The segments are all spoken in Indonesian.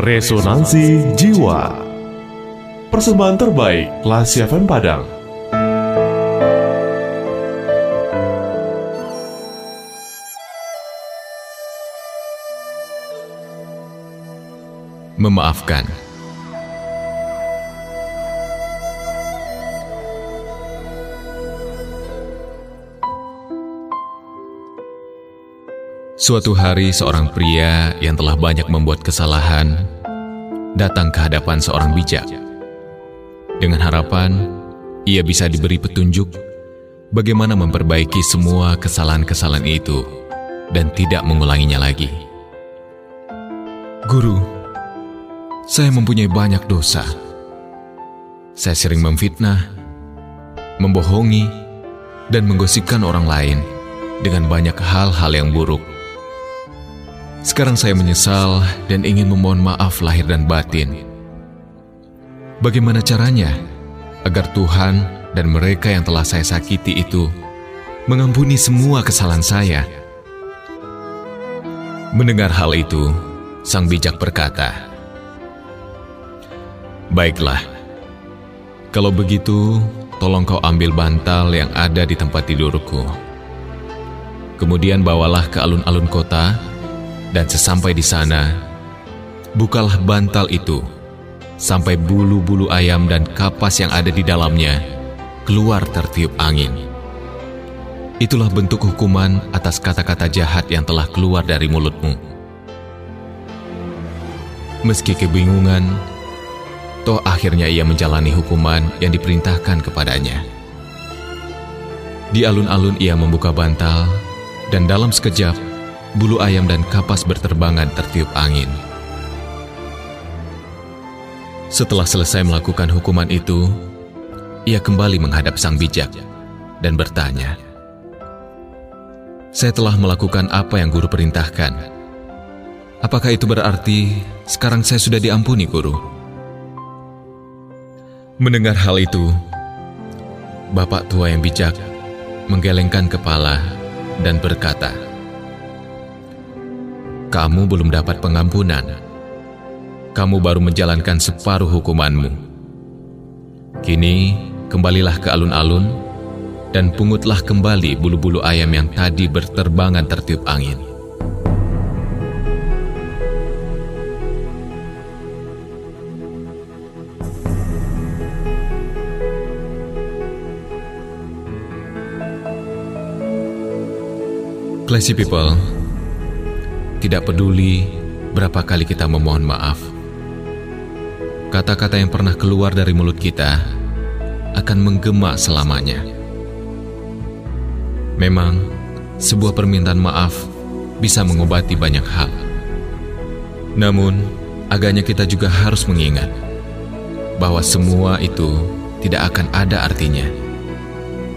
Resonansi Jiwa. Persembahan terbaik Lasi FM Padang. Memaafkan Suatu hari seorang pria yang telah banyak membuat kesalahan datang ke hadapan seorang bijak. Dengan harapan ia bisa diberi petunjuk bagaimana memperbaiki semua kesalahan-kesalahan itu dan tidak mengulanginya lagi. Guru, saya mempunyai banyak dosa. Saya sering memfitnah, membohongi, dan menggosipkan orang lain dengan banyak hal-hal yang buruk. Sekarang saya menyesal dan ingin memohon maaf lahir dan batin. Bagaimana caranya agar Tuhan dan mereka yang telah saya sakiti itu mengampuni semua kesalahan saya? Mendengar hal itu, sang bijak berkata, "Baiklah, kalau begitu, tolong kau ambil bantal yang ada di tempat tidurku. Kemudian bawalah ke alun-alun kota." Dan sesampai di sana, bukalah bantal itu sampai bulu-bulu ayam dan kapas yang ada di dalamnya keluar tertiup angin. Itulah bentuk hukuman atas kata-kata jahat yang telah keluar dari mulutmu. Meski kebingungan, toh akhirnya ia menjalani hukuman yang diperintahkan kepadanya. Di alun-alun ia membuka bantal, dan dalam sekejap bulu ayam dan kapas berterbangan tertiup angin. Setelah selesai melakukan hukuman itu, ia kembali menghadap sang bijak dan bertanya, "Saya telah melakukan apa yang guru perintahkan. Apakah itu berarti sekarang saya sudah diampuni, guru?" Mendengar hal itu, bapak tua yang bijak menggelengkan kepala dan berkata, kamu belum dapat pengampunan. Kamu baru menjalankan separuh hukumanmu. Kini, kembalilah ke alun-alun dan pungutlah kembali bulu-bulu ayam yang tadi berterbangan tertiup angin. Classy people, tidak peduli berapa kali kita memohon maaf, kata-kata yang pernah keluar dari mulut kita akan menggema selamanya. Memang, sebuah permintaan maaf bisa mengobati banyak hal. Namun, agaknya kita juga harus mengingat bahwa semua itu tidak akan ada artinya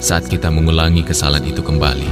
saat kita mengulangi kesalahan itu kembali.